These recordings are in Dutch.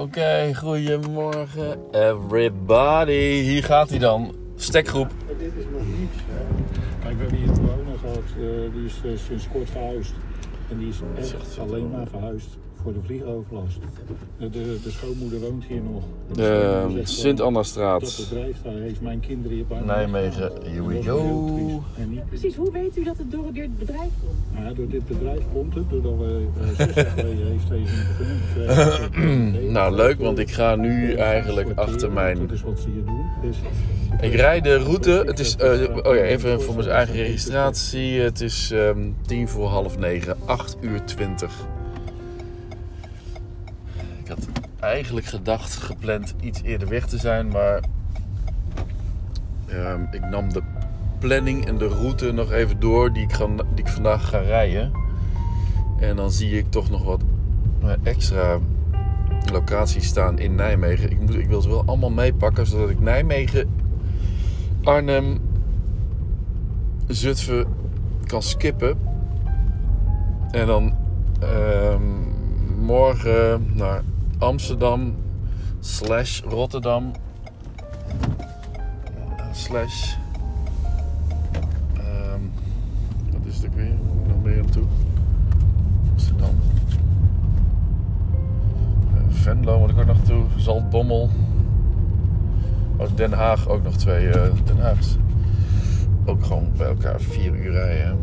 Oké, goedemorgen everybody. Hier gaat hij dan. Stekgroep. Dit is nog niets. Hè? Kijk, we hebben hier een bewoner gehad, eh, die is eh, sinds kort verhuisd. En die is echt alleen maar verhuisd voor de vliegoverlast. De, de, de schoonmoeder woont hier nog. En de De schoonmoeder zegt Sint wel, Annastraat, Dat bedrijf daar heeft mijn kinderen hier bijna Nijmegen. Here we go. Precies, hoe weet u dat het door dit bedrijf komt? nou ja, door dit bedrijf komt het, doordat we eh, heeft deze. Nou, leuk, want ik ga nu eigenlijk achter mijn- Dat is wat ze hier doen. Dus, Ik rijd de route. Het is, eh, oh ja, even voor mijn eigen registratie. Het is ehm tien voor half negen, 8 uur 20. Eigenlijk gedacht, gepland iets eerder weg te zijn, maar ehm, ik nam de planning en de route nog even door die ik, ga, die ik vandaag ga rijden. En dan zie ik toch nog wat eh, extra locaties staan in Nijmegen. Ik, moet, ik wil ze wel allemaal meepakken, zodat ik Nijmegen Arnhem, Zutphen kan skippen. En dan ehm, morgen naar Amsterdam slash Rotterdam eh, slash ehm, wat is het ook weer? Dan ben je naartoe. Amsterdam. Eh, Venlo moet ik ook nog naartoe. Zaltbommel. Oh, Den Haag ook nog twee. eh, Den Haag ook gewoon bij elkaar vier uur rijden.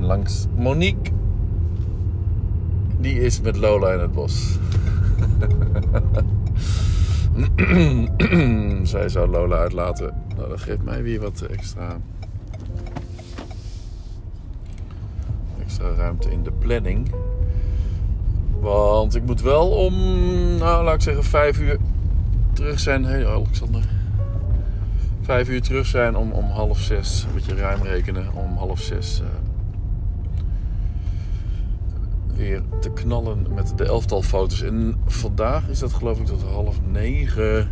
Langs Monique. Die is met Lola in het bos. Zij zou Lola uitlaten. Nou, dat geeft mij weer wat extra. Extra ruimte in de planning. Want ik moet wel om, nou laat ik zeggen, vijf uur terug zijn. Hé Alexander. Vijf uur terug zijn om, om half zes. Een beetje ruim rekenen. Om half zes eh, weer te knallen met de elftal foto's. En vandaag is dat geloof ik tot half negen.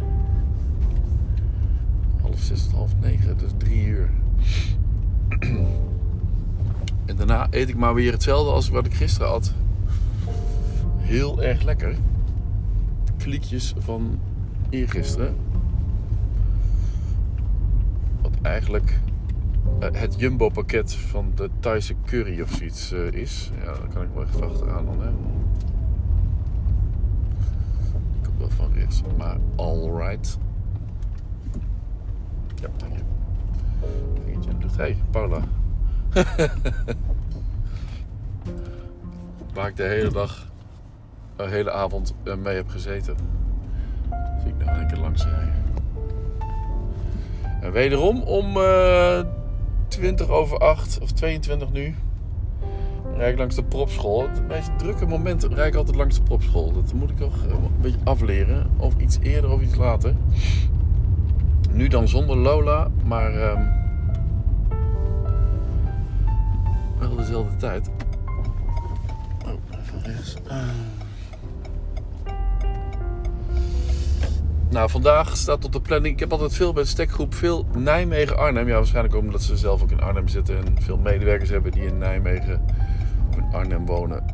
Half zes tot half negen. Dus drie uur. En daarna eet ik maar weer hetzelfde als wat ik gisteren had. Heel erg lekker. Kliekjes van eergisteren. Wat eigenlijk het jumbo pakket van de Thaise curry of zoiets eh, is. Ja, daar kan ik wel even achteraan dan. Hè. Ik kom wel van rechts. Maar alright. Ja, dank je. Vingertje in de lucht. Hey, Paula. Waar ik de hele dag, de hele avond eh, mee heb gezeten. Zie ik nog een keer langs rijden. En wederom om eh 20 over 8 of 22 nu. Rijd ik langs de propschool. Het meest drukke moment rijd ik altijd langs de propschool. Dat moet ik nog eh, een beetje afleren. Of iets eerder of iets later. Nu dan zonder Lola, maar ehm, wel dezelfde tijd. Oh, even rechts. Nou, vandaag staat op de planning. Ik heb altijd veel bij de stekgroep, veel Nijmegen-Arnhem. Ja, waarschijnlijk ook omdat ze zelf ook in Arnhem zitten en veel medewerkers hebben die in Nijmegen in Arnhem wonen.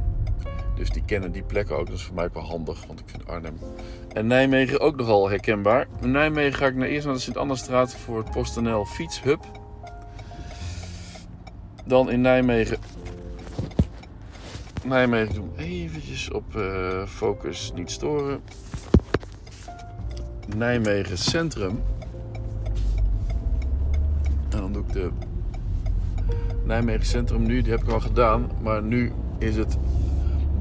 Dus die kennen die plekken ook. Dat is voor mij ook wel handig, want ik vind Arnhem en Nijmegen ook nogal herkenbaar. In Nijmegen ga ik naar eerst naar de Sint-Annastraat voor het PostNL Fietshub. Dan in Nijmegen. Nijmegen doen eventjes op eh, focus niet storen. Nijmegen Centrum. En dan doe ik de Nijmegen Centrum nu, die heb ik al gedaan. Maar nu is het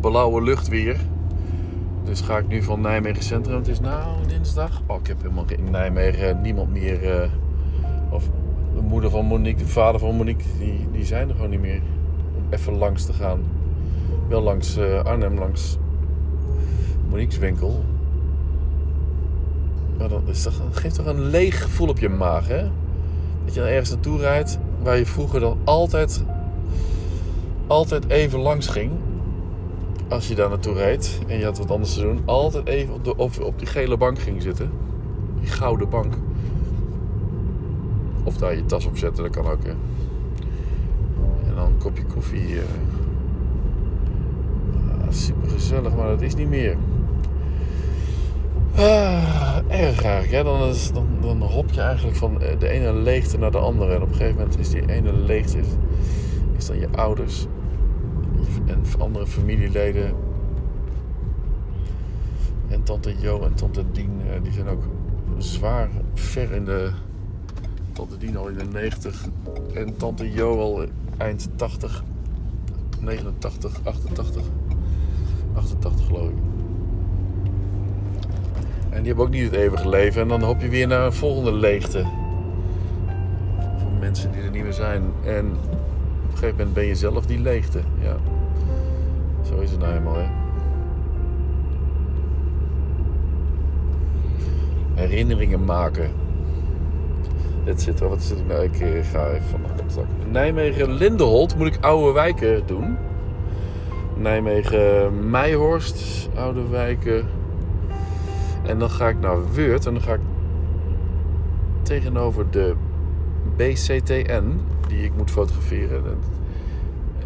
blauwe lucht weer. Dus ga ik nu van Nijmegen Centrum. Het is nou dinsdag. Oh, ik heb helemaal in Nijmegen niemand meer. eh, of de moeder van Monique, de vader van Monique, die, die zijn er gewoon niet meer. Om even langs te gaan. Wel langs eh, Arnhem, langs Monique's winkel. Maar is dat geeft toch een leeg gevoel op je maag, hè? Dat je dan ergens naartoe rijdt waar je vroeger dan altijd, altijd even langs ging. Als je daar naartoe reed en je had wat anders te doen, altijd even op, de, op, die gele bank ging zitten. Die gouden bank. Of daar je tas op zetten, dat kan ook, hè? En dan een kopje koffie. eh. Ah, super gezellig, maar dat is niet meer. Ah, erg. Hè? Dan, is, dan, dan hop je eigenlijk van eh, de ene leegte naar de andere. En op een gegeven moment is die ene leegte is, is dan je ouders en andere familieleden. En tante Jo en tante Dien, eh, die zijn ook zwaar ver in de... Tante Dien al in de 90 en tante Jo al eind 80. 89, 88. 88 geloof ik. En die hebben ook niet het eeuwige leven. En dan hoop je weer naar een volgende leegte. Van mensen die er niet meer zijn. En op een gegeven moment ben je zelf die leegte. Ja. Zo is het nou helemaal, hè. Herinneringen maken. Dit zit. Wat zit ik nou? Ik eh, ga even van de. Nijmegen Lindenholt moet ik oude wijken doen. Nijmegen Meijhorst, oude wijken. En dan ga ik naar Weurt en dan ga ik tegenover de BCTN, die ik moet fotograferen.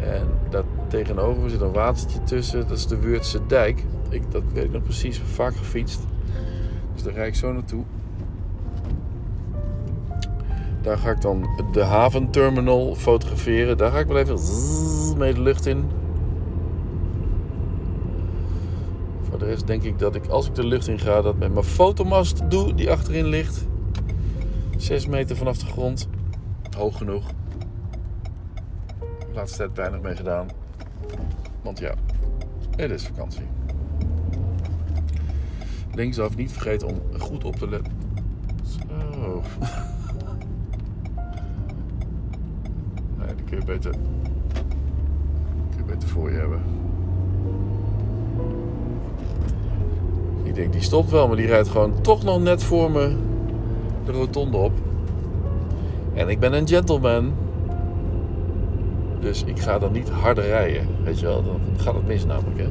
En daar tegenover zit een watertje tussen, dat is de Weurtse dijk. Ik, dat weet ik nog precies, vaak gefietst. Dus daar rijd ik zo naartoe. Daar ga ik dan de haventerminal fotograferen. Daar ga ik wel even mee de lucht in. Voor de rest denk ik dat ik als ik de lucht in ga, dat met mijn fotomast doe die achterin ligt. 6 meter vanaf de grond. Hoog genoeg. Laatste tijd weinig mee gedaan. Want ja, het is vakantie. Linksaf niet vergeten om goed op te letten. Zo. Nee, beter, kun je beter voor je hebben. Ik denk, die stopt wel, maar die rijdt gewoon toch nog net voor me de rotonde op. En ik ben een gentleman. Dus ik ga dan niet harder rijden. Weet je wel, dan gaat het mis namelijk. Hè?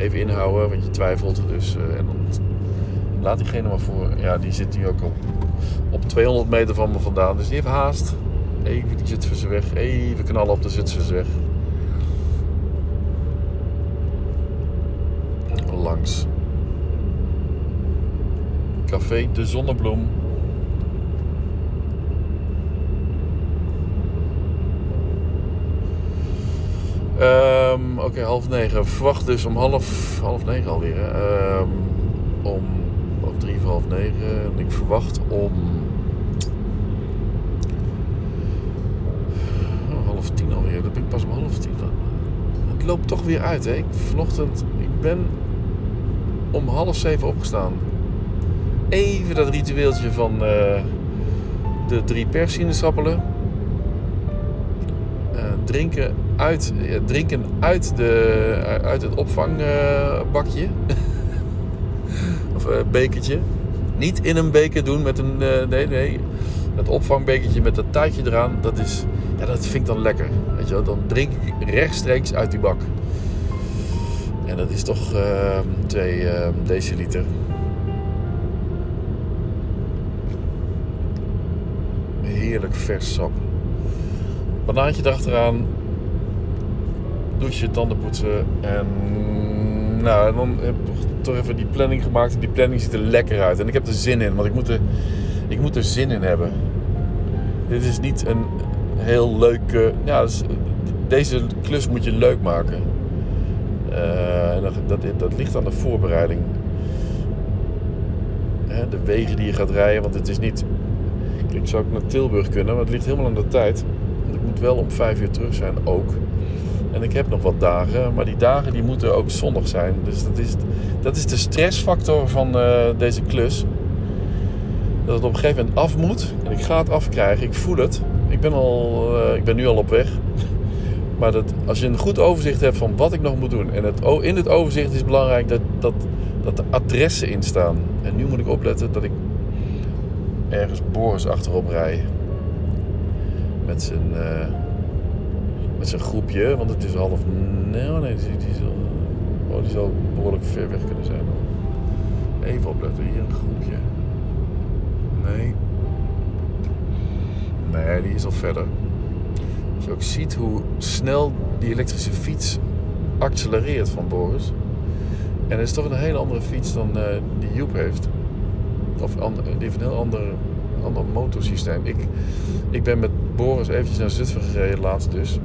Even inhouden, want je twijfelt. Dus, uh, en dan laat diegene maar voor. Ja, die zit nu ook op, op 200 meter van me vandaan. Dus die heeft haast. Even die Zutphense weg. Even knallen op de Zutphense weg. Langs. Café De Zonnebloem. Um, Oké, half negen. Verwacht dus om half, half negen alweer. Um, om of drie of half negen. En ik verwacht om oh, half tien alweer. Dat ben ik pas om half tien. Het loopt toch weer uit. Hè? Ik, vanochtend, ik ben om half zeven opgestaan. Even dat ritueeltje van uh, de drie persinaasappelen. Uh, drinken uit, drinken uit, de, uit het opvangbakje. of bekertje. Niet in een beker doen met een. Nee, nee. Dat opvangbekertje met dat taartje eraan. Dat is. Ja, dat vind ik dan lekker. Weet je wel? Dan drink ik rechtstreeks uit die bak. En dat is toch uh, 2 deciliter. Heerlijk vers sap. Banaantje erachteraan douchen, tanden poetsen. En nou, dan heb ik toch even die planning gemaakt. Die planning ziet er lekker uit. En ik heb er zin in, want ik moet er, ik moet er zin in hebben. Dit is niet een heel leuke. Ja, deze klus moet je leuk maken. En dat, dat, ligt aan de voorbereiding. De wegen die je gaat rijden, want het is niet. Ik zou ook naar Tilburg kunnen, maar het ligt helemaal aan de tijd. Want ik moet wel om vijf uur terug zijn ook. En ik heb nog wat dagen, maar die dagen die moeten ook zondag zijn. Dus dat is, dat is de stressfactor van uh, deze klus. Dat het op een gegeven moment af moet. En ik ga het afkrijgen. Ik voel het. Ik ben, al, uh, ik ben nu al op weg. Maar dat, als je een goed overzicht hebt van wat ik nog moet doen. En het, in het overzicht is belangrijk dat, dat, dat de adressen in staan. En nu moet ik opletten dat ik ergens Boris achterop rij. Met zijn... Uh, met zijn groepje, want het is half. Nee, oh nee, die, die, zal, oh, die zal behoorlijk ver weg kunnen zijn. Even opletten, hier een groepje. Nee. Nee, die is al verder. Als je ook ziet hoe snel die elektrische fiets accelereert van Boris. En het is toch een hele andere fiets dan eh, die Joep heeft. Of ander- een heel ander, ander motorsysteem. Ik, ik ben met Boris eventjes naar Zutphen gereden, laatst dus.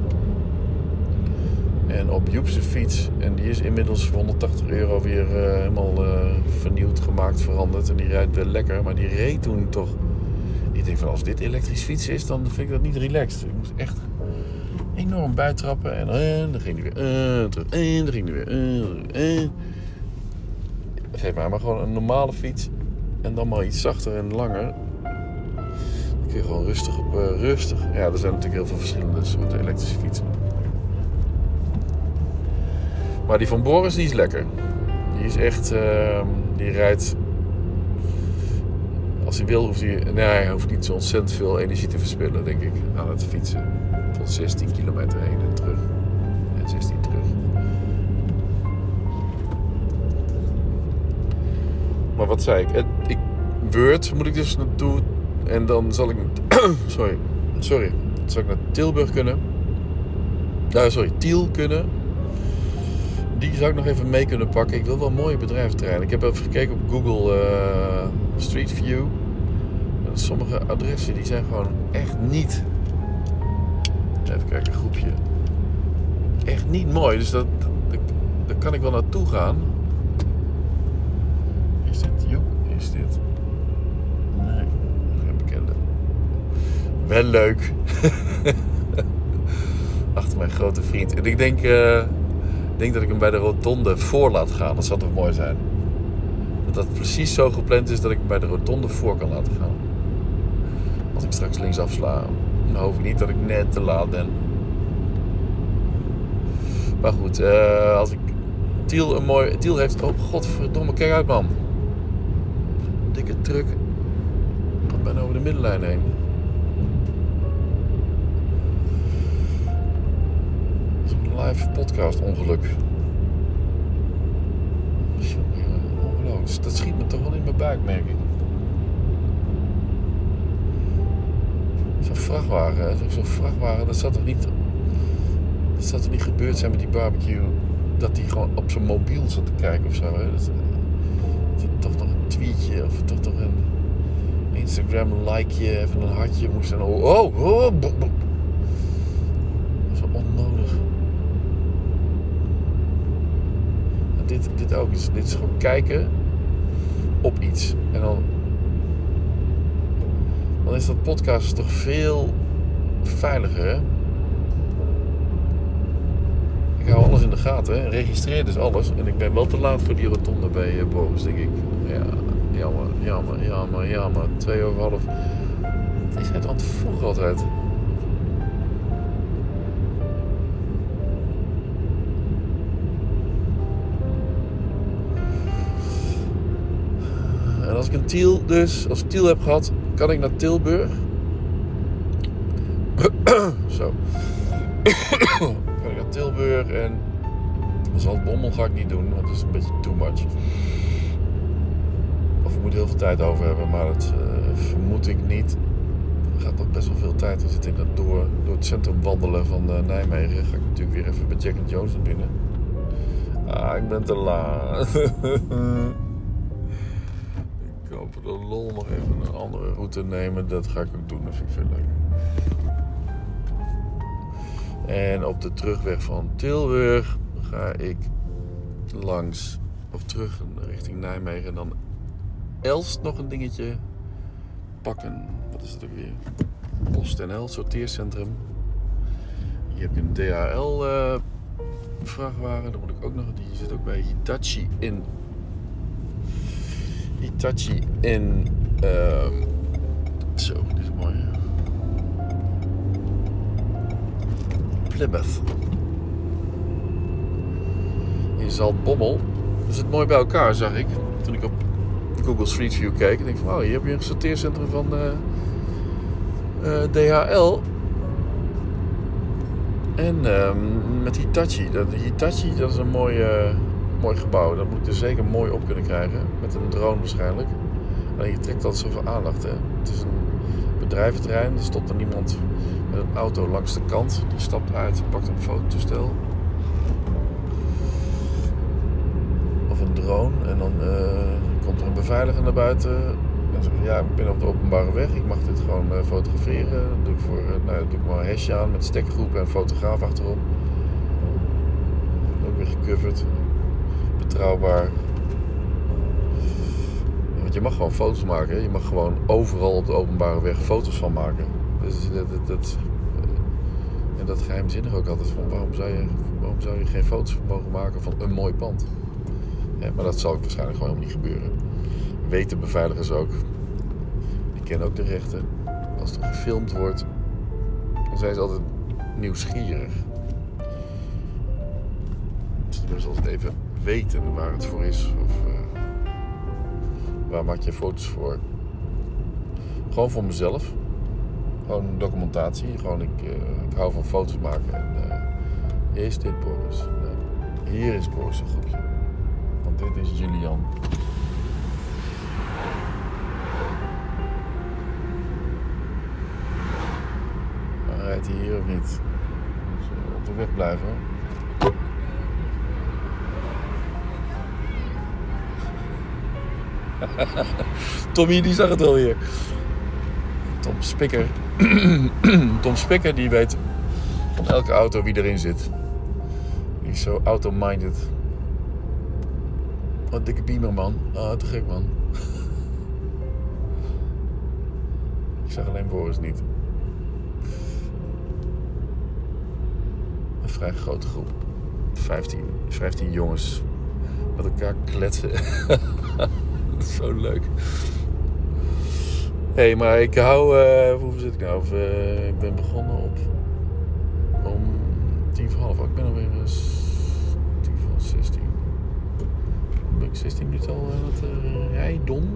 En op Joep's fiets. En die is inmiddels voor 180 euro weer eh, helemaal eh, vernieuwd, gemaakt, veranderd. En die rijdt wel lekker. Maar die reed toen toch... Ik denk van als dit elektrisch fietsen is, dan vind ik dat niet relaxed. Ik moest echt enorm bijtrappen. En, dan ging hij weer eh, terug. En dan ging hij weer. eh. Geef mij maar gewoon een normale fiets. En dan maar iets zachter en langer. Dan kun je gewoon rustig op eh, rustig. Ja, er zijn natuurlijk heel veel verschillende soorten elektrische fietsen. Maar die van Boris, die is lekker. Die is echt... ehm, die rijdt... Als hij wil, hoeft hij... Nee, hij hoeft niet zo ontzettend veel energie te verspillen, denk ik. Aan het fietsen. Tot 16 kilometer heen en terug. En 16 terug. Maar wat zei ik? Word moet ik dus naartoe. En dan zal ik... sorry. Sorry. Zal ik naar Tilburg kunnen. Ja, sorry. Tiel kunnen. Die zou ik nog even mee kunnen pakken. Ik wil wel mooie bedrijventerreinen. Ik heb even gekeken op Google eh, Street View. En sommige adressen die zijn gewoon echt niet... Even kijken, groepje. Echt niet mooi. Dus dat, dat, daar kan ik wel naartoe gaan. Is dit Joep? Is dit? Nee, geen bekende. Wel leuk. Achter mijn grote vriend. En ik denk, eh, denk dat ik hem bij de rotonde voor laat gaan. Dat zou toch mooi zijn? Dat dat precies zo gepland is dat ik hem bij de rotonde voor kan laten gaan. Als ik straks links afsla, dan hoop ik niet dat ik net te laat ben. Maar goed, eh, als ik... Tiel een mooi... Tiel heeft... Oh, godverdomme, kijk uit man. Dikke truck. Gaat bijna over de middenlijn heen. Live podcast ongeluk. Ongelooflijk. Dat schiet me toch wel in mijn buik, merk ik. Zo'n vrachtwagen, hè, zo'n- vrachtwagen, dat zou toch niet... Dat zou toch niet gebeurd zijn met die barbecue... dat die gewoon op zijn mobiel zat te kijken of zo, hè? Dat, hij toch nog een tweetje of toch nog een Instagram likeje, even een hartje moest en oh, oh, oh bo- bo- Zo onnodig. En dit, ook is, dit is gewoon kijken op iets en dan dan is dat podcast toch veel veiliger? Ik hou alles in de gaten, hè? registreer dus alles. En ik ben wel te laat voor die rotonde bij eh, Boris, denk ik. Ja, jammer, jammer, jammer, jammer. Twee over half. Is aan het vroeg altijd. Als een Tiel dus, als ik Tiel heb gehad, kan ik naar Tilburg. Zo. kan ik naar Tilburg en Zaltbommel ga ik niet doen, want dat is een beetje too much. Of ik moet heel veel tijd over hebben, maar dat eh, vermoed ik niet. Er gaat nog best wel veel tijd. Dan zit ik dat door, door het centrum wandelen van eh, Nijmegen. Ga ik natuurlijk weer even bij Jack and Jones binnen. Ah, ik ben te laat. ik hoop de lol nog even een andere route nemen. Dat ga ik ook doen, dat vind ik veel leuker. En op de terugweg van Tilburg ga ik langs of terug richting Nijmegen. En dan Elst nog een dingetje pakken. Wat is het ook weer? PostNL, sorteercentrum. Hier heb je een DHL eh. Dan moet ik ook nog, die zit ook bij Hitachi in. Hitachi in. ehm, zo, dit is mooi. Plymouth. In Zaltbommel. Dat zit mooi bij elkaar, zag ik. Toen ik op Google Street View keek. En denk van, oh, hier heb je een sorteercentrum van eh, eh, DHL. En ehm, met Hitachi. Dat, Hitachi, dat is een mooi, eh, mooi gebouw. Dat moet ik er zeker mooi op kunnen krijgen. Met een drone waarschijnlijk. Alleen je trekt altijd zoveel aandacht. Hè? Het is een bedrijventerrein. Er stopt er niemand met een auto langs de kant. Die stapt uit, pakt een fototoestel. of een drone. En dan eh, komt er een beveiliger naar buiten. En zegt ja, ik ben op de openbare weg. Ik mag dit gewoon eh, fotograferen. Dan doe ik, voor, eh, nou, doe ik maar een hesje aan met stekkergroep en fotograaf achterop. Ook weer gecoverd. Want je mag gewoon foto's maken. Je mag gewoon overal op de openbare weg foto's van maken. Dus dat, dat, dat, en dat geheimzinnig ook altijd van waarom zou je, waarom zou je geen foto's mogen maken van een mooi pand? Maar dat zal waarschijnlijk gewoon niet gebeuren. Weten beveiligers ook. Die kennen ook de rechten. Als er gefilmd wordt, dan zijn ze altijd nieuwsgierig. Dus willen ze altijd even weten waar het voor is. Of eh, waar maak je foto's voor? Gewoon voor mezelf. Gewoon documentatie. Gewoon, ik, eh, ik hou van foto's maken. En, eh, hier is dit Boris. Hier is Boris een groepje. Want dit is Julian. Rijdt hij hier of niet? Op de weg blijven. Tommy die zag het wel weer. Tom Spikker. Tom Spikker die weet van elke auto wie erin zit. Die is zo auto-minded. Wat dikke beamer man. Ah, te gek man. Ik zag alleen Boris niet. Een vrij grote groep. 15, 15 jongens met elkaar kletsen. Dat is zo leuk. Hé, hey, maar ik hou. eh hoeveel zit ik nou? Eh, ik ben begonnen op. Om tien voor half. Oh, ik ben alweer. eh, s- tien voor 16. Ben ik 16 minuten al aan het eh, rijden?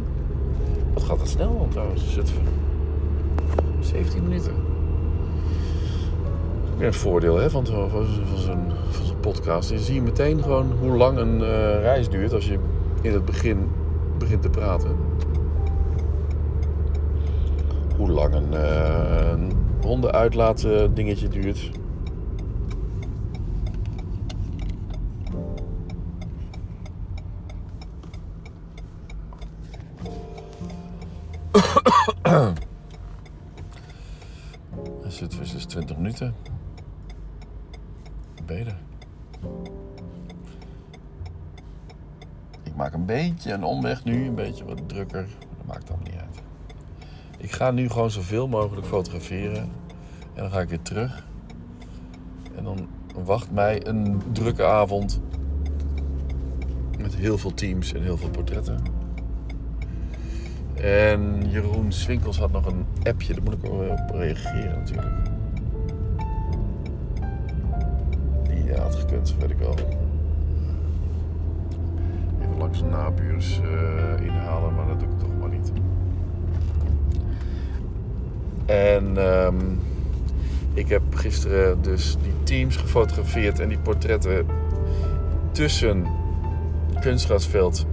Wat gaat dat snel dan trouwens? Zutphen. 17 minuten. Ja, het voordeel hè, van, van, van zo'n podcast. Je ziet meteen gewoon hoe lang een eh, reis duurt als je in het begin begint te praten. Hoe lang een, eh een dingetje duurt. Beetje een omweg nu, een beetje wat drukker. Dat maakt allemaal niet uit. Ik ga nu gewoon zoveel mogelijk fotograferen. En dan ga ik weer terug. En dan wacht mij een drukke avond. Met heel veel teams en heel veel portretten. En Jeroen Swinkels had nog een appje, daar moet ik op reageren natuurlijk. Die had gekund, weet ik wel. Langs nabuurs eh, inhalen, maar dat doe ik toch maar niet. En ehm, ik heb gisteren dus die teams gefotografeerd en die portretten tussen kunstgrasveld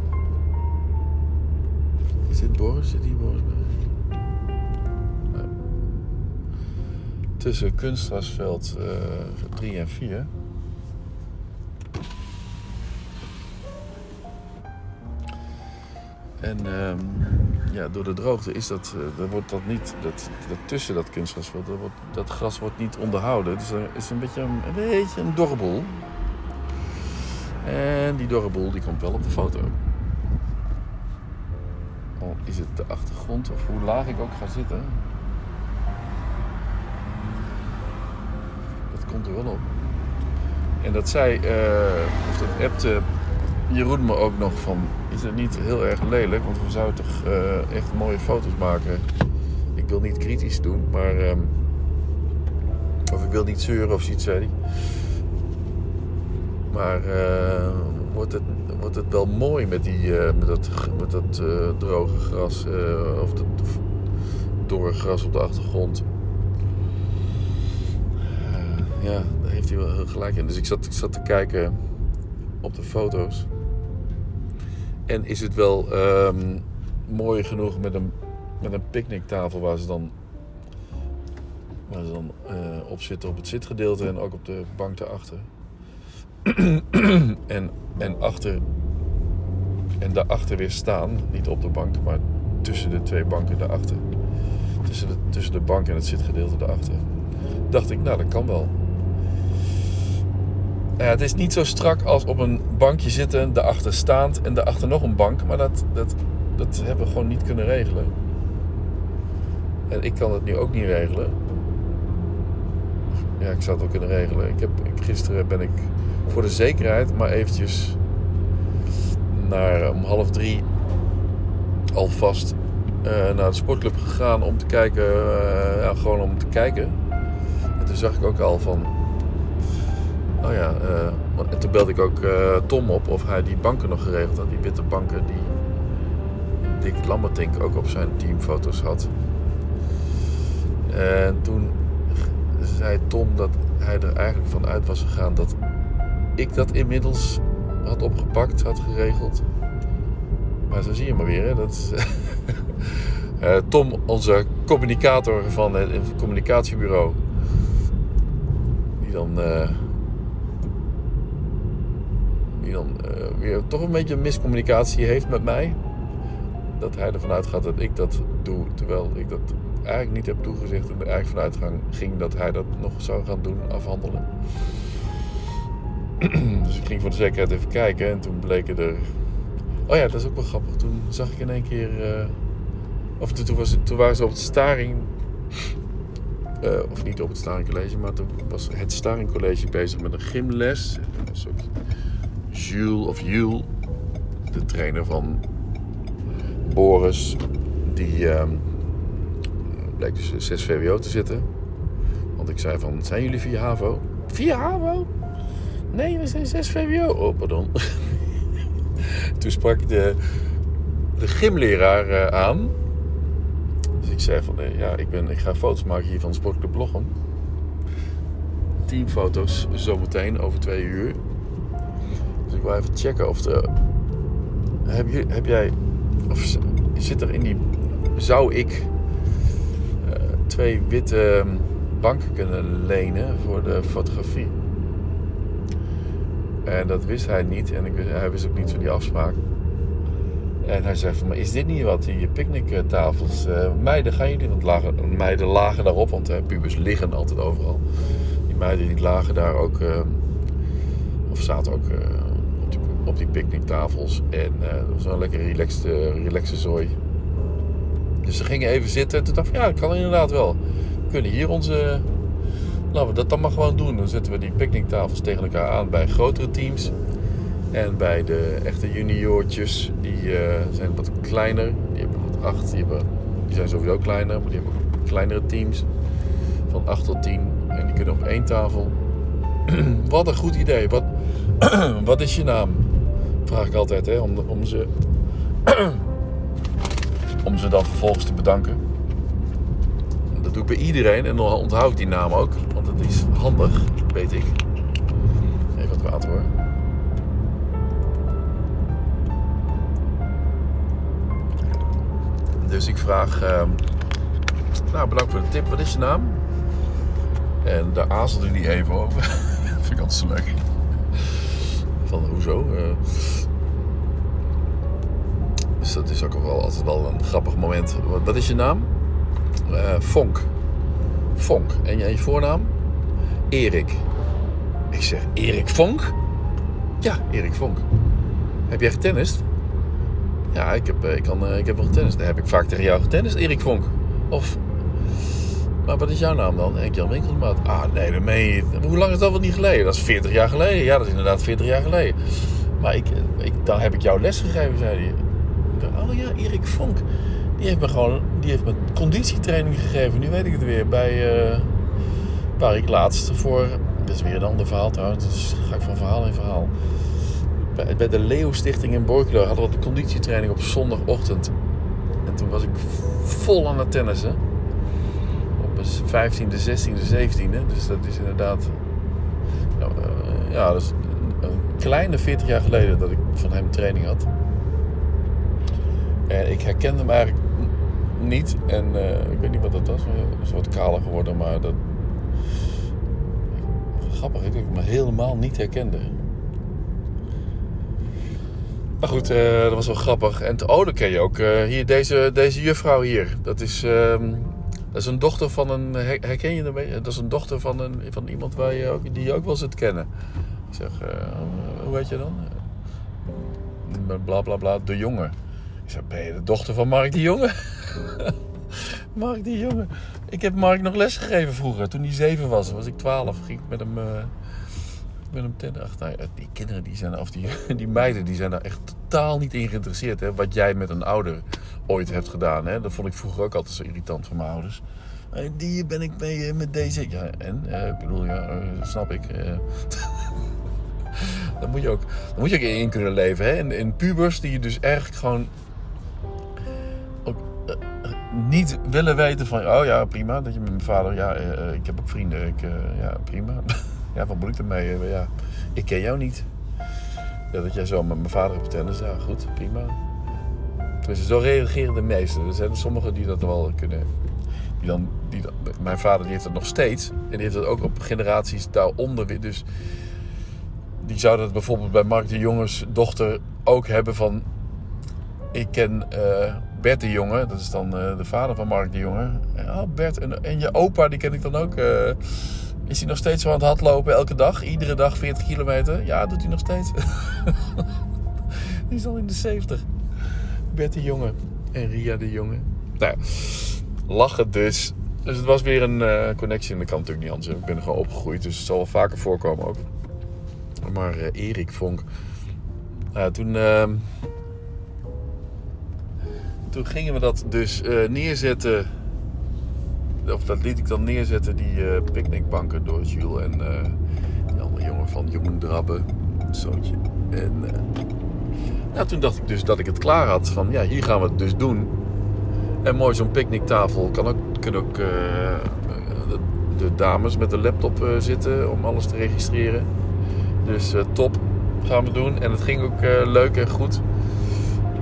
is dit Boris? Zit hier Boris bij? Nee. Tussen kunstgrasveld eh 3 en 4. En ehm, ja, door de droogte is dat, eh, dan wordt dat niet, dat, dat tussen dat kunstgrasveld, dat, wordt, dat gras wordt niet onderhouden. Dus er is een beetje een, een, beetje een dorre boel. En die dorre boel die komt wel op de foto. Al is het de achtergrond of hoe laag ik ook ga zitten. Dat komt er wel op. En dat zei, eh, of dat appte Jeroen me ook nog van, is het niet heel erg lelijk? Want we zouden toch eh, echt mooie foto's maken. Ik wil niet kritisch doen, maar... ehm, of ik wil niet zeuren of zoiets, zei. Maar eh, wordt, het, wordt het wel mooi met, die, eh, met dat, met dat droge gras of dat dorre gras op de achtergrond? Ja, daar heeft hij wel heel gelijk in. Dus ik zat, ik zat te kijken op de foto's. En is het wel ehm, mooi genoeg met een, met een picknicktafel waar ze dan, waar ze dan eh, op zitten op het zitgedeelte en ook op de bank daarachter. en, en achter En daarachter weer staan. Niet op de bank, maar tussen de twee banken daarachter. Tussen de, tussen de bank en het zitgedeelte daarachter. Dacht ik, nou dat kan wel. Het is niet zo strak als op een bankje zitten, daarachter staand en daarachter nog een bank. Maar dat, dat, dat hebben we gewoon niet kunnen regelen. En ik kan het nu ook niet regelen. Ja, ik zou het wel kunnen regelen. Ik heb, ik, gisteren ben ik voor de zekerheid maar eventjes naar om half drie alvast uh, naar de sportclub gegaan om te kijken. Uh, ja, gewoon om te kijken. En toen zag ik ook al van. Oh ja, uh, en toen belde ik ook Tom op of hij die banken nog geregeld had. Die witte banken die Dick Lammertink ook op zijn teamfoto's had. En toen zei Tom dat hij er eigenlijk van uit was gegaan dat ik dat inmiddels had opgepakt, had geregeld. Maar zo zie je maar weer, hè? Dat is, uh, Tom, onze communicator van het communicatiebureau, die dan, die dan uh, weer toch een beetje miscommunicatie heeft met mij. Dat hij ervan uitgaat dat ik dat doe, terwijl ik dat eigenlijk niet heb toegezegd en er eigenlijk vanuit ging dat hij dat nog zou gaan doen, afhandelen. dus ik ging voor de zekerheid even kijken en toen bleken er. Oh ja, dat is ook wel grappig. Toen zag ik in één keer. Uh... Of toen, was, toen waren ze op het staring. Uh, of niet op het staringcollege, maar toen was het staringcollege bezig met een gymles. Jules of Jules, de trainer van Boris, die. Uh, bleek dus 6 VWO te zitten. Want ik zei van, zijn jullie 4 HAVO? 4 HAVO? Nee, we zijn 6 VWO. Oh, pardon. Toen sprak de, de gymleraar uh, aan. Dus ik zei van, uh, ja, ik, ben, ik ga foto's maken hier van Sportclub Lochem. Teamfoto's zometeen over twee uur. Wil even checken of de... Heb, je, heb jij... Of zit er in die... Zou ik twee witte banken kunnen lenen voor de fotografie. En dat wist hij niet en ik, hij wist ook niet van die afspraak. En hij zei van, maar is dit niet wat, die picknicktafels? Uh, meiden, gaan jullie? Want lagen, meiden lagen daarop, want uh, pubers liggen altijd overal. Die meiden die lagen daar ook, uh, of zaten ook op die, picknicktafels. En dat was een lekker relaxed, relaxe zooi. Dus ze gingen even zitten. En toen dacht ik, ja, dat kan inderdaad wel. We kunnen hier onze... Laten we dat dan maar gewoon doen. Dan zetten we die picknicktafels tegen elkaar aan bij grotere teams. En bij de echte juniortjes, die uh, zijn wat kleiner. Die hebben wat acht, die, hebben, die zijn sowieso kleiner. Maar die hebben kleinere teams. Van 8 tot 10. En die kunnen op één tafel. wat een goed idee. Wat, wat is je naam? Vraag ik altijd, hè, om, om ze om ze dan vervolgens te bedanken. Dat doe ik bij iedereen en dan onthoud ik die naam ook, want het is handig, weet ik. Even wat water hoor. Dus ik vraag, uh, nou bedankt voor de tip, wat is je naam? En daar aarzelde hij even over. Vind ik altijd zo leuk. Van hoezo? Uh, dus dat is ook wel altijd wel een grappig moment. Wat is je naam? Fonk. Fonk. En je, voornaam? Erik. Ik zeg, Erik Fonk? Ja, Erik Fonk. Heb jij getennist? Ja, ik heb, eh, ik, kan, eh, ik heb wel getennist. Heb ik vaak tegen jou getennist, Erik Fonk. Of, maar wat is jouw naam dan? Henk Jan Winkelsmaat. Ah, nee, dat Hoe lang is dat wel niet geleden? Dat is 40 jaar geleden. Ja, dat is inderdaad 40 jaar geleden. Maar ik, dan heb ik jou les gegeven, zei hij oh ja, Erik Vonk. Die heeft me gewoon die heeft me conditietraining gegeven. Nu weet ik het weer. Bij, uh, waar ik laatst voor. Dat is weer een ander verhaal trouwens. Dus ga ik van verhaal in verhaal. Bij, bij de Leo Stichting in Borculo hadden we de conditietraining op zondagochtend. En toen was ik vol aan het tennissen. Mijn 15e, 16e, 17e. Dus dat is inderdaad. Ja, uh, ja, dat is een kleine 40 jaar geleden dat ik van hem training had. En ik herkende hem eigenlijk niet. En uh, ik weet niet wat dat was. Een soort kaler geworden, maar dat... Grappig, ik dat ik helemaal niet herkende. Maar goed, eh, dat was wel grappig. En te- dan ken je ook eh, hier deze, deze juffrouw hier. Dat is, ehm, dat is een dochter van een. her- Herken je hem? Dat is een dochter van, een, van iemand waar je ook, die je ook wel zit kennen. Ik zeg, eh, hoe heet je dan? Bla bla bla, de jongen. Ik zeg, ben je de dochter van Mark de Jonge? Mark de Jonge. Ik heb Mark nog les gegeven vroeger. Toen hij zeven was, was ik twaalf. Ging ik met hem, eh, met hem ten ach, nou Die kinderen, die zijn, of die, die meiden, die zijn daar echt totaal niet in geïnteresseerd. Hè? Wat jij met een ouder ooit hebt gedaan. Hè? Dat vond ik vroeger ook altijd zo irritant van mijn ouders. Eh, Die ben ik mee eh, met deze. Ja, en? Eh, ik bedoel, ja, snap ik. Daar moet je ook, daar moet je ook in kunnen leven. Hè? In, pubers die je dus eigenlijk gewoon ook, niet willen weten van... Oh ja, prima. Dat je met mijn vader... Ja, ik heb ook vrienden. Ik, ja, prima. ja, wat moet ik ermee? Ja, ik ken jou niet. Ja, dat jij zo met mijn vader hebt tennis. Ja, goed. Prima. Tenminste, zo reageren de meesten. Er zijn sommigen die dat wel kunnen... Die dan, die mijn vader die heeft dat nog steeds. En die heeft dat ook op generaties daaronder. Dus die zou dat bijvoorbeeld bij Mark de Jongens dochter ook hebben van... Ik ken eh, Bert de Jonge, dat is dan eh, de vader van Mark de Jonge. En, oh, Bert, en, en je opa, die ken ik dan ook. eh, is hij nog steeds zo aan het hardlopen elke dag? Iedere dag 40 kilometer? Ja, doet hij nog steeds. die is al in de 70. Bert de Jonge en Ria de Jonge. Nou ja, lachen dus. Dus het was weer een eh connectie en dat kan natuurlijk niet anders. Ik ben er gewoon opgegroeid, dus het zal wel vaker voorkomen ook. Maar eh, Erik Vonk. Nou, toen, ehm, toen gingen we dat dus neerzetten. Of dat liet ik dan neerzetten, die eh picknickbanken door Jules en eh die andere jongen van Jeroen Drabbe. Zoontje. En nou, toen dacht ik dus dat ik het klaar had. Van ja, hier gaan we het dus doen. En mooi zo'n picknicktafel. Kan ook, kunnen ook eh, de, dames met de laptop eh, zitten om alles te registreren. Dus eh, top gaan we doen. En het ging ook leuk en goed.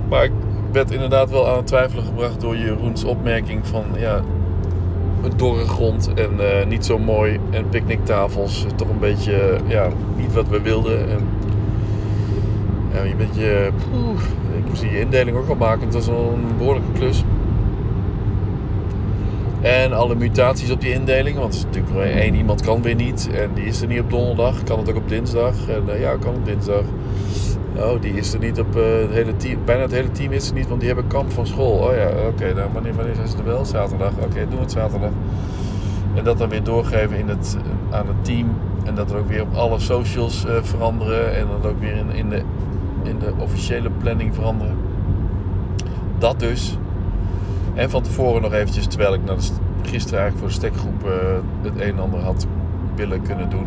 Maar ik werd inderdaad wel aan het twijfelen gebracht door Jeroens opmerking van ja, een dorre grond en niet zo mooi. En picknicktafels, toch een beetje ja, niet wat we wilden. En, ja, je bent je, poeh, ik moest die indeling ook al maken. Het was wel een behoorlijke klus. En alle mutaties op die indeling. Want het is natuurlijk één iemand kan weer niet. En die is er niet op donderdag. Kan het ook op dinsdag. En eh, ja, kan op dinsdag. Oh, die is er niet op eh, het hele team. Bijna het hele team is er niet, want die hebben kamp van school. Oh ja, oké. nou, wanneer, wanneer zijn ze er wel? Zaterdag. Oké, doen we het zaterdag. En dat dan weer doorgeven in het, aan het team. En dat er ook weer op alle socials eh, veranderen. En dat ook weer in, in, de, in de officiële planning veranderen. Dat dus. En van tevoren nog eventjes, terwijl ik naar gisteren eigenlijk voor de stekgroep eh, het een en ander had willen kunnen doen.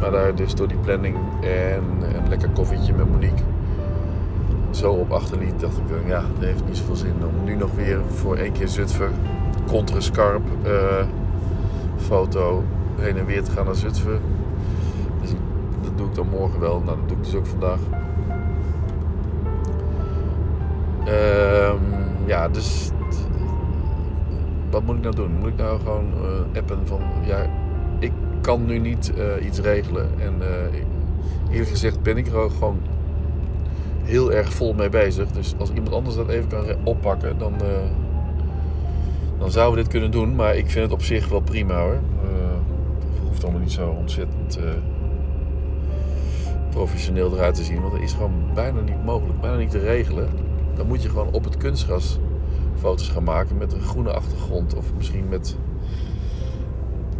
Maar daar dus door die planning en een lekker koffietje met Monique zo op achterliet, dacht ik dan, ja, dat heeft niet zoveel zin om nu nog weer voor één keer Zutphen, contrascarp eh foto heen en weer te gaan naar Zutphen. Dus dat doe ik dan morgen wel. Nou, dat doe ik dus ook vandaag. Ja, dus wat moet ik nou doen? Moet ik nou gewoon eh, appen van ja, ik kan nu niet eh, iets regelen. En eh, eerlijk gezegd ben ik er ook gewoon heel erg vol mee bezig. Dus als iemand anders dat even kan oppakken, dan, dan zouden we dit kunnen doen. Maar ik vind het op zich wel prima hoor. Het hoeft allemaal niet zo ontzettend professioneel eruit te zien. Want het is gewoon bijna niet mogelijk, bijna niet te regelen. Dan moet je gewoon op het kunstgras foto's gaan maken met een groene achtergrond. Of misschien met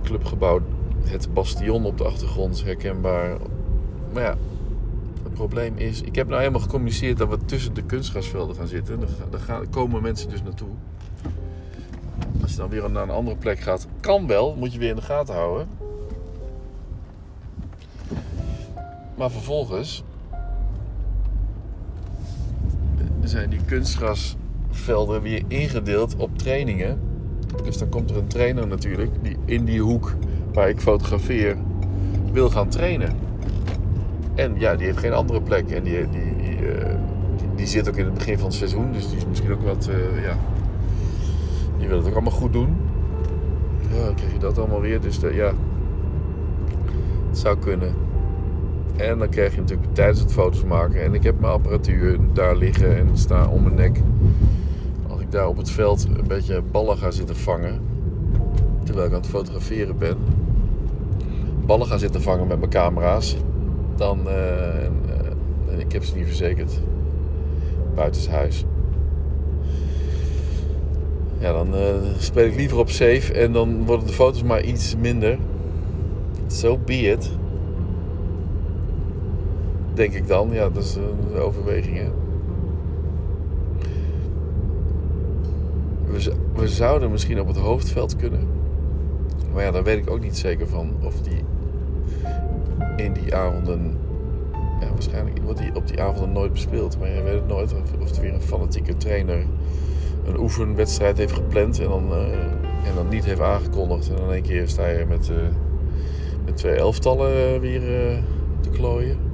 clubgebouw het bastion op de achtergrond herkenbaar. Maar ja, het probleem is... Ik heb nou helemaal gecommuniceerd dat we tussen de kunstgrasvelden gaan zitten. Daar, ga- daar gaan, komen mensen dus naartoe. Als je dan weer naar een andere plek gaat, kan wel. Moet je weer in de gaten houden. Maar vervolgens zijn die kunstgrasvelden weer ingedeeld op trainingen. Dus dan komt er een trainer natuurlijk die in die hoek waar ik fotografeer wil gaan trainen. En ja, die heeft geen andere plek. En die, die, die, eh, die, zit ook in het begin van het seizoen. Dus die is misschien ook wat, eh, ja... Die wil het ook allemaal goed doen. Ja, dan krijg je dat allemaal weer. Dus eh, ja, het zou kunnen. En dan krijg je natuurlijk tijdens het foto's maken. En ik heb mijn apparatuur daar liggen en sta om mijn nek. Als ik daar op het veld een beetje ballen ga zitten vangen. Terwijl ik aan het fotograferen ben. Ballen ga zitten vangen met mijn camera's. Dan, eh, en, eh, ik heb ze niet verzekerd. Buitenshuis. Ja, dan eh, speel ik liever op safe en dan worden de foto's maar iets minder. So be it. Denk ik dan. Ja, dat is een overweging. We, zouden misschien op het hoofdveld kunnen. Maar ja, daar weet ik ook niet zeker van of die in die avonden. Ja, waarschijnlijk wordt die op die avonden nooit bespeeld. Maar je weet het nooit of, of er weer een fanatieke trainer een oefenwedstrijd heeft gepland en dan, eh, en dan niet heeft aangekondigd. En dan in één keer sta je met, eh, met twee elftallen eh, weer eh, te klooien.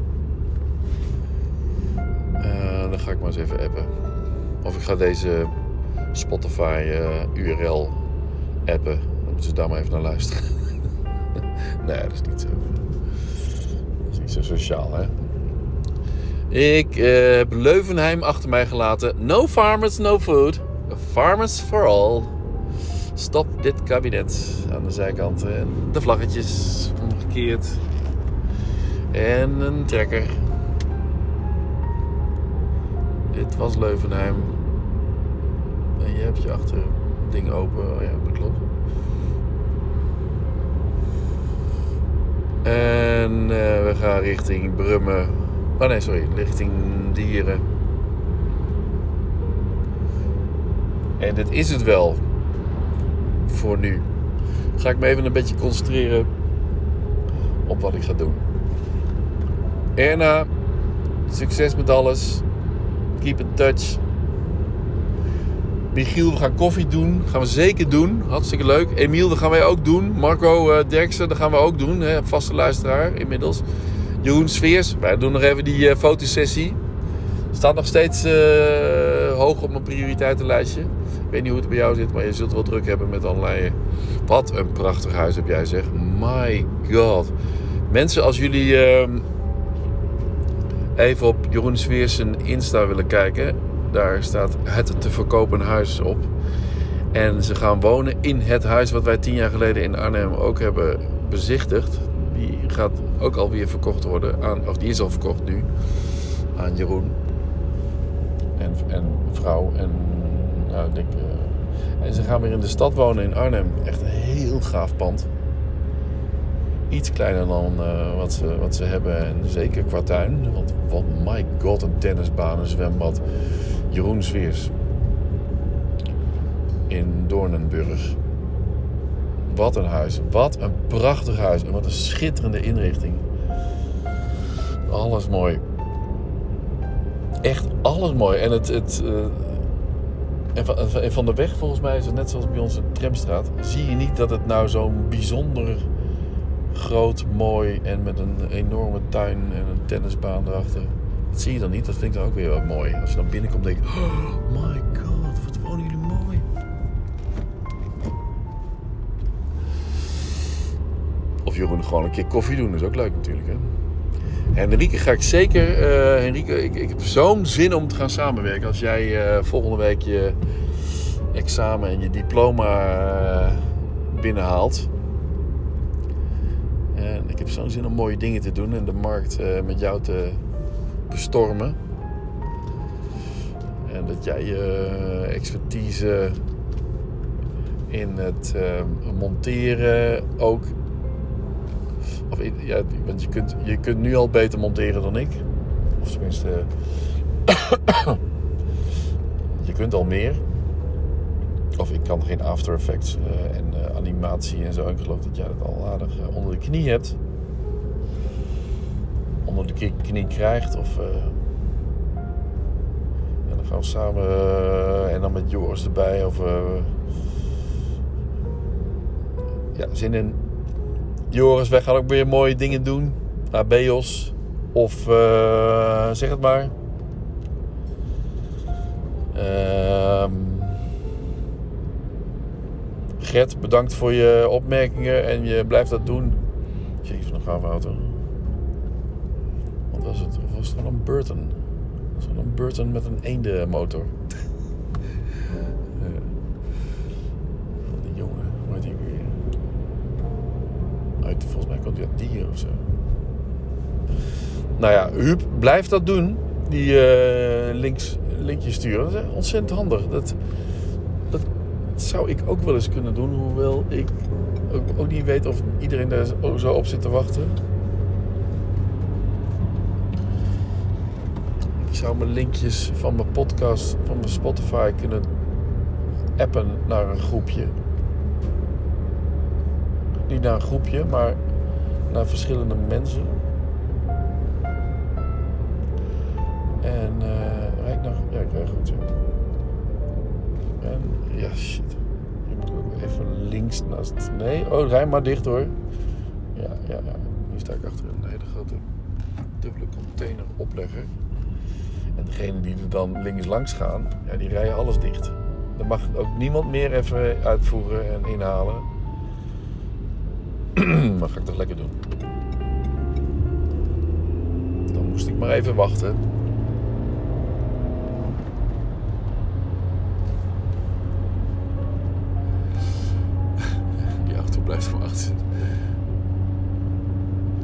Eh, dan ga ik maar eens even appen. Of ik ga deze Spotify eh, URL appen. Dan moeten ze daar maar even naar luisteren. nee, dat is niet zo. Dat is niet zo sociaal, hè? Ik eh, heb Leuvenheim achter mij gelaten. No farmers, no food. Farmers for all. Stop dit kabinet aan de zijkant. En de vlaggetjes omgekeerd. En een trekker. Dit was Leuvenheim. En je hebt je achter ding open. Oh ja, dat klopt. En eh, we gaan richting Brummen. Oh nee, sorry. Richting Dieren. En dit is het wel. Voor nu. Ga ik me even een beetje concentreren op wat ik ga doen. Erna, succes met alles. Keep in touch. Michiel, we gaan koffie doen. Gaan we zeker doen. Hartstikke leuk. Emiel, dat gaan wij ook doen. Marco uh, Derksen, dat gaan we ook doen. Hè? Vaste luisteraar inmiddels. Jeroen Sfeers, wij doen nog even die uh, fotosessie. Staat nog steeds uh, hoog op mijn prioriteitenlijstje. Ik weet niet hoe het bij jou zit, maar je zult wel druk hebben met allerlei... Wat een prachtig huis heb jij zeg. My god. Mensen, als jullie uh, even op Jeroen Sfeers zijn Insta willen kijken... Daar staat het te verkopen huis op. En ze gaan wonen in het huis wat wij tien jaar geleden in Arnhem ook hebben bezichtigd. Die gaat ook alweer verkocht worden aan, of die is al verkocht nu, aan Jeroen en, en vrouw. En, nou, denk, uh, en ze gaan weer in de stad wonen in Arnhem. Echt een heel gaaf pand. Iets kleiner dan uh, wat, ze, wat ze hebben. En zeker qua tuin. Want wat, my god, een tennisbaan, een zwembad. Jeroen Zweers. In Doornenburg. Wat een huis. Wat een prachtig huis. En wat een schitterende inrichting. Alles mooi. Echt alles mooi. En het... het uh, en van, de weg volgens mij is het net zoals bij in Tramstraat. Zie je niet dat het nou zo'n bijzonder groot, mooi en met een enorme tuin en een tennisbaan erachter. Dat zie je dan niet. Dat vind ik dan ook weer wat mooi. Als je dan binnenkomt denk je, oh my god, wat wonen jullie mooi. Of Jeroen gewoon een keer koffie doen, is ook leuk natuurlijk. Hè? Henrike ga ik zeker. Uh, ik, ik heb zo'n zin om te gaan samenwerken. Als jij uh, volgende week je examen en je diploma uh, binnenhaalt. Ik heb zo'n zin om mooie dingen te doen en de markt met jou te bestormen. En dat jij je expertise in het monteren ook of, ja, want je kunt, je kunt nu al beter monteren dan ik. Of tenminste, je kunt al meer. Of ik kan geen After Effects en animatie en zo. Ik geloof dat jij dat al aardig onder de knie hebt. Onder de knie krijgt. Of, en dan gaan we samen en dan met Joris erbij. Of ja, zin in. Joris, wij gaan ook weer mooie dingen doen. Naar Beos. Of zeg het maar. Uh, Gert, bedankt voor je opmerkingen en je blijft dat doen. Jezus, een gaaf auto. Was het? Of was het gewoon een Burton? Het was een Burton met een eendenmotor. Ja. Die jongen, hoe heet die weer? Uit, volgens mij komt hij uit dieren of zo. Nou ja, Huub, blijf dat doen. Die eh, links, linkjes sturen. Dat is ontzettend handig. Dat, dat zou ik ook wel eens kunnen doen. Hoewel ik ook, ook niet weet of iedereen daar zo op zit te wachten. Zou mijn linkjes van mijn podcast, van mijn Spotify kunnen appen naar een groepje. Niet naar een groepje, maar naar verschillende mensen. En eh rijd nog. Ja, ik rijd goed, ja. En ja, shit. Hier moet ook even links naast. Nee, oh, rij maar dicht hoor. Ja, ja, ja. Hier sta ik achter een hele grote dubbele container oplegger. En degene die er dan links langs gaan, ja, die rijden alles dicht. Dan mag ook niemand meer even uitvoeren en inhalen. maar ga ik toch lekker doen. Dan moest ik maar even wachten. Die auto blijft voor achter.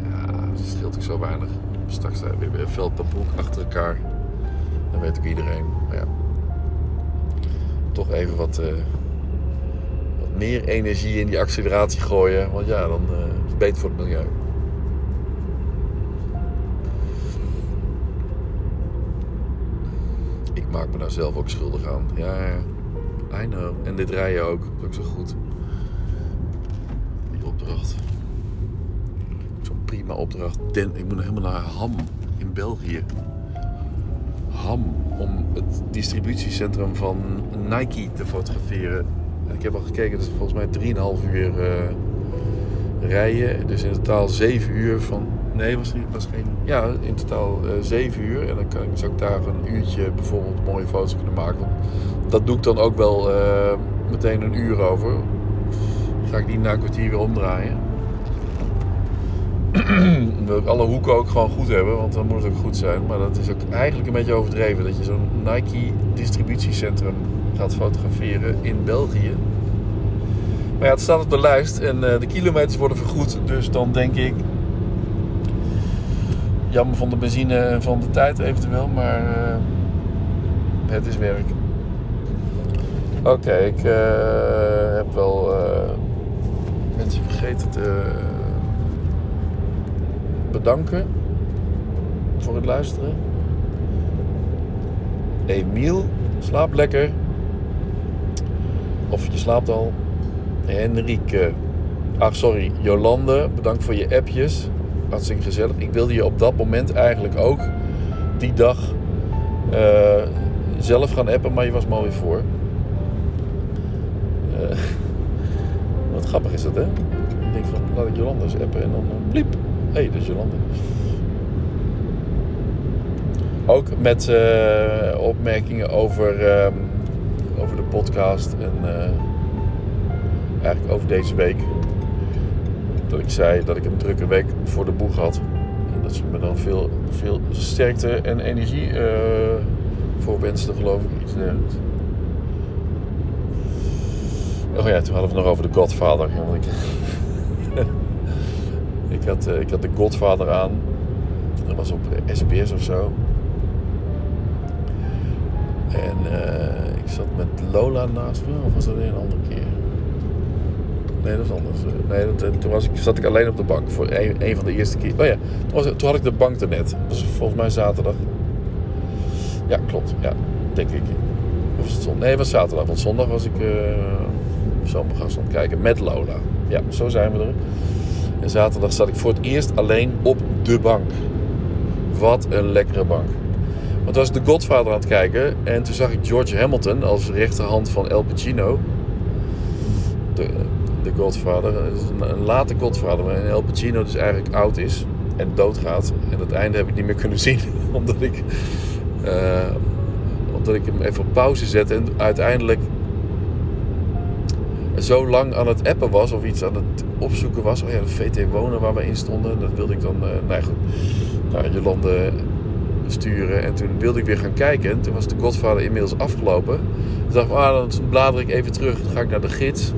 Ja, dat scheelt ook zo weinig. Straks weer een veldpapoek achter elkaar. Dan weet ook iedereen. Ja, toch even wat, eh, wat meer energie in die acceleratie gooien. Want ja, dan eh, is het beter voor het milieu. Ik maak me daar zelf ook schuldig aan. Ja, ja. I know. En dit rijden ook. Dat is ook zo goed. Die opdracht. Zo'n prima opdracht. Den, ik moet nog helemaal naar Ham in België. Ham om het distributiecentrum van Nike te fotograferen. En ik heb al gekeken, dat is volgens mij 3,5 uur eh, rijden. Dus in totaal 7 uur van. Nee, was, geen. Ja, in totaal eh 7 uur. En dan kan ik, zou ik daar een uurtje bijvoorbeeld mooie foto's kunnen maken. Dat doe ik dan ook wel eh, meteen een uur over. Ga ik die na een kwartier weer omdraaien. Wil ik alle hoeken ook gewoon goed hebben, want dan moet het ook goed zijn. Maar dat is ook eigenlijk een beetje overdreven. Dat je zo'n Nike distributiecentrum gaat fotograferen in België. Maar ja, het staat op de lijst en eh, de kilometers worden vergoed. Dus dan denk ik... Jammer van de benzine en van de tijd eventueel, maar eh, het is werk. Oké, ik eh, heb wel mensen vergeten te bedanken voor het luisteren. Emiel, slaap lekker. Of je slaapt al. Henrike. Ach, sorry. Jolande, bedankt voor je appjes. Hartstikke gezellig. Ik wilde je op dat moment eigenlijk ook die dag eh, zelf gaan appen, maar je was me alweer voor. Eh, wat grappig is dat, hè? Ik denk van, laat ik Jolande eens appen en dan eh, bliep. Hé, hey, dat is Jolande. Ook met eh, opmerkingen over, ehm, over de podcast en eh, eigenlijk over deze week. Dat ik zei dat ik een drukke week voor de boeg had. En dat ze me dan veel, veel sterkte en energie eh voor wensten, geloof ik. Iets dergelijks. Oh ja, toen hadden we het nog over de Godfather. Want ik, ik, had, eh, ik had de Godfather aan. Dat was op SBS of zo. En eh, ik zat met Lola naast me, of was dat een andere keer? Nee, dat is anders. Eh, Nee, dat, toen was ik, zat ik alleen op de bank voor een, een van de eerste keer. Oh ja, toen, was, toen had ik de bank er net. Dat was volgens mij zaterdag. Ja, klopt. Ja, denk ik. Of was het zondag? Nee, het was zaterdag. Want zondag was ik uh, zomergast aan het kijken met Lola. Ja, zo zijn we er. En zaterdag zat ik voor het eerst alleen op de bank. Wat een lekkere bank. Want was de Godfather aan het kijken en toen zag ik George Hamilton als rechterhand van El Pacino. De, de Godfather, een late Godfather, waarin El Pacino dus eigenlijk oud is en doodgaat. En het einde heb ik niet meer kunnen zien, omdat ik, eh, omdat ik hem even op pauze zette en uiteindelijk zo lang aan het appen was of iets aan het opzoeken was. Oh ja, de VT Wonen waar we in stonden. Dat wilde ik dan, uh, nou goed, naar Jolande sturen. En toen wilde ik weer gaan kijken. En toen was de Godfather inmiddels afgelopen. Toen dacht ik, ah, dan blader ik even terug. Dan ga ik naar de gids.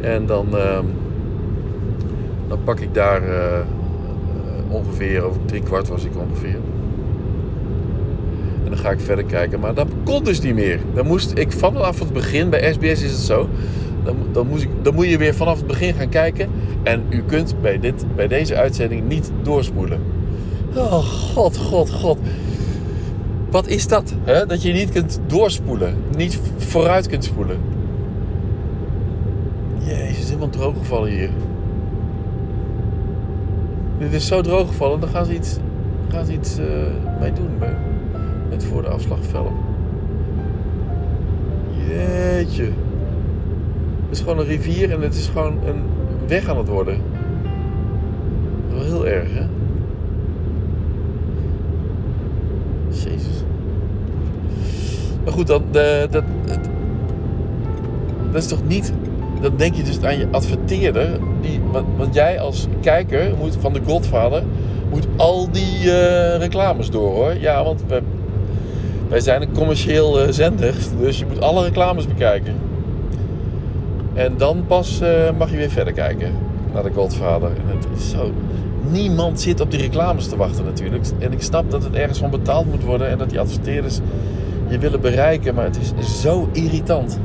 En dan, uh, dan pak ik daar uh, ongeveer, over drie kwart was ik ongeveer. En dan ga ik verder kijken. Maar dat kon dus niet meer. Dan moest ik vanaf het begin, bij SBS is het zo. Dan, dan, moest ik, dan moet je weer vanaf het begin gaan kijken. En u kunt bij, dit, bij deze uitzending niet doorspoelen. Oh, god, god, god. Wat is dat? Hè? Dat je niet kunt doorspoelen. Niet vooruit kunt spoelen. Jezus, is helemaal droog gevallen hier. Dit is zo droog gevallen, dan gaan ze iets, gaan ze iets uh, mee doen. Bij, met voor de afslagvelp. Jeetje. Het is gewoon een rivier en het is gewoon een weg aan het worden. Wel heel erg, hè? Jezus. Maar goed, dan, dat, dat, dat is toch niet. Dan denk je dus aan je adverteerder. Die, want, jij als kijker moet, van de Godfather moet al die uh, reclames door hoor. Ja, want we, wij zijn een commercieel uh, zender. Dus je moet alle reclames bekijken. En dan pas uh, mag je weer verder kijken naar de Godfather. En het is zo niemand zit op die reclames te wachten natuurlijk. En ik snap dat het ergens van betaald moet worden en dat die adverteerders je willen bereiken. Maar het is zo irritant.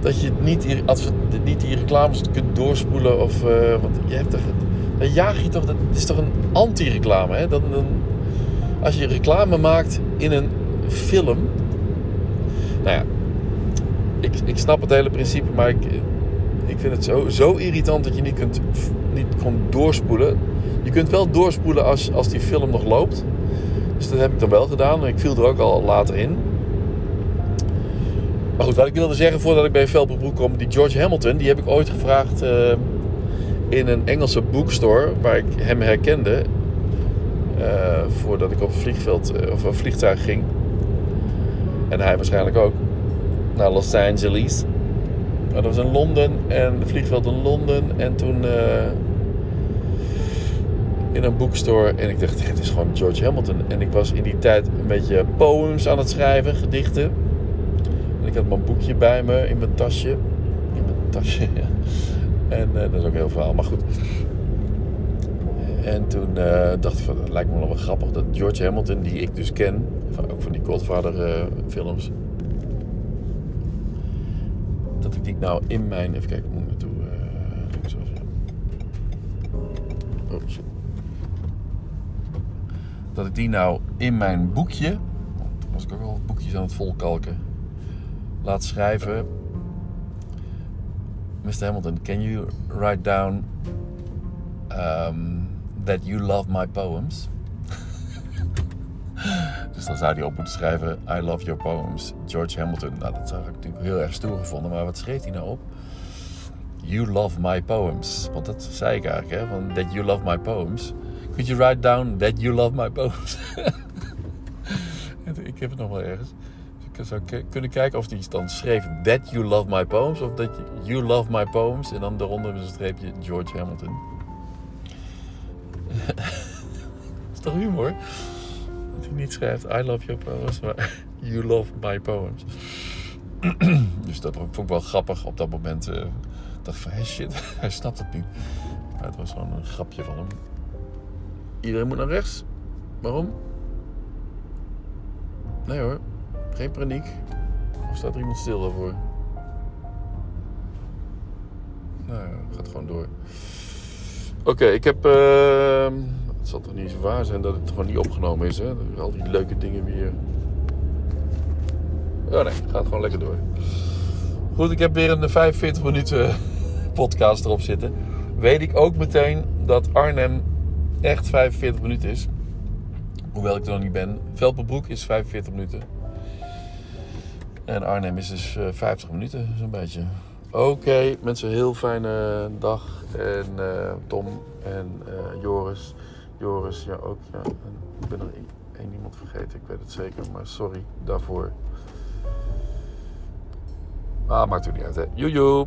Dat je niet die, niet die reclames kunt doorspoelen. Of, uh, want je hebt toch, dan jaag je toch, dat is toch een anti-reclame. Hè? Dan, als je reclame maakt in een film. Nou ja, ik, ik snap het hele principe, maar ik, ik vind het zo, zo irritant dat je niet kunt niet kon doorspoelen. Je kunt wel doorspoelen als, als die film nog loopt. Dus dat heb ik dan wel gedaan. Ik viel er ook al later in. Maar goed, wat ik wilde zeggen voordat ik bij Velpenbroek kom. Die George Hamilton, die heb ik ooit gevraagd uh, in een Engelse bookstore. Waar ik hem herkende. Uh, voordat ik op vliegveld uh, of een vliegtuig ging. En hij waarschijnlijk ook. Naar Los Angeles. Dat was in Londen en de vliegveld in Londen. En toen uh, in een boekstore. En ik dacht, het is gewoon George Hamilton. En ik was in die tijd een beetje poems aan het schrijven, gedichten. En ik had mijn boekje bij me in mijn tasje. In mijn tasje, ja. En uh, dat is ook heel verhaal, maar goed. En toen uh, dacht ik van, het lijkt me wel grappig dat George Hamilton, die ik dus ken, van, ook van die Godfather films, dat ik die nou in mijn. Even kijken, moet ik naartoe. Uh. Oh, shit. Dat ik die nou in mijn boekje. Toen was ik ook al boekjes aan het volkalken. Laat schrijven. Mr. Hamilton, can you write down um, that you love my poems? Dus dan zou hij op moeten schrijven: I love your poems, George Hamilton. Nou, dat zou ik natuurlijk heel erg stoer gevonden. Maar wat schreef hij nou op? You love my poems. Want dat zei ik eigenlijk, hè? Van that you love my poems. Could you write down that you love my poems? ik heb het nog wel ergens. Ik zou kunnen kijken of hij dan schreef that you love my poems. Of that you love my poems. En dan daaronder een streepje George Hamilton. dat is toch humor? Niet schrijft I love your poems, maar you love my poems. dus dat vond ik wel grappig op dat moment. Uh, dacht van, hey shit, hij snapt het niet. Maar het was gewoon een grapje van hem. Iedereen moet naar rechts. Waarom? Nee hoor, geen paniek. Of staat er iemand stil daarvoor? Nou, gaat gewoon door. Oké, ik heb... Uh, het zal toch niet zo waar zijn dat het gewoon niet opgenomen is, hè? Al die leuke dingen weer. Oh nee, gaat gewoon lekker door. Goed, ik heb weer een 45 minuten podcast erop zitten. Weet ik ook meteen dat Arnhem echt 45 minuten is. Hoewel ik er nog niet ben. Velpenbroek is 45 minuten. En Arnhem is dus 50 eh, minuten, zo'n beetje. Oké, mensen, heel fijne dag. En uh, Tom en uh, Joris. Joris, ja ook. Ja. Ik ben er één iemand vergeten, ik weet het zeker, maar sorry daarvoor. Ah, maakt u niet uit, hè. Joejoe!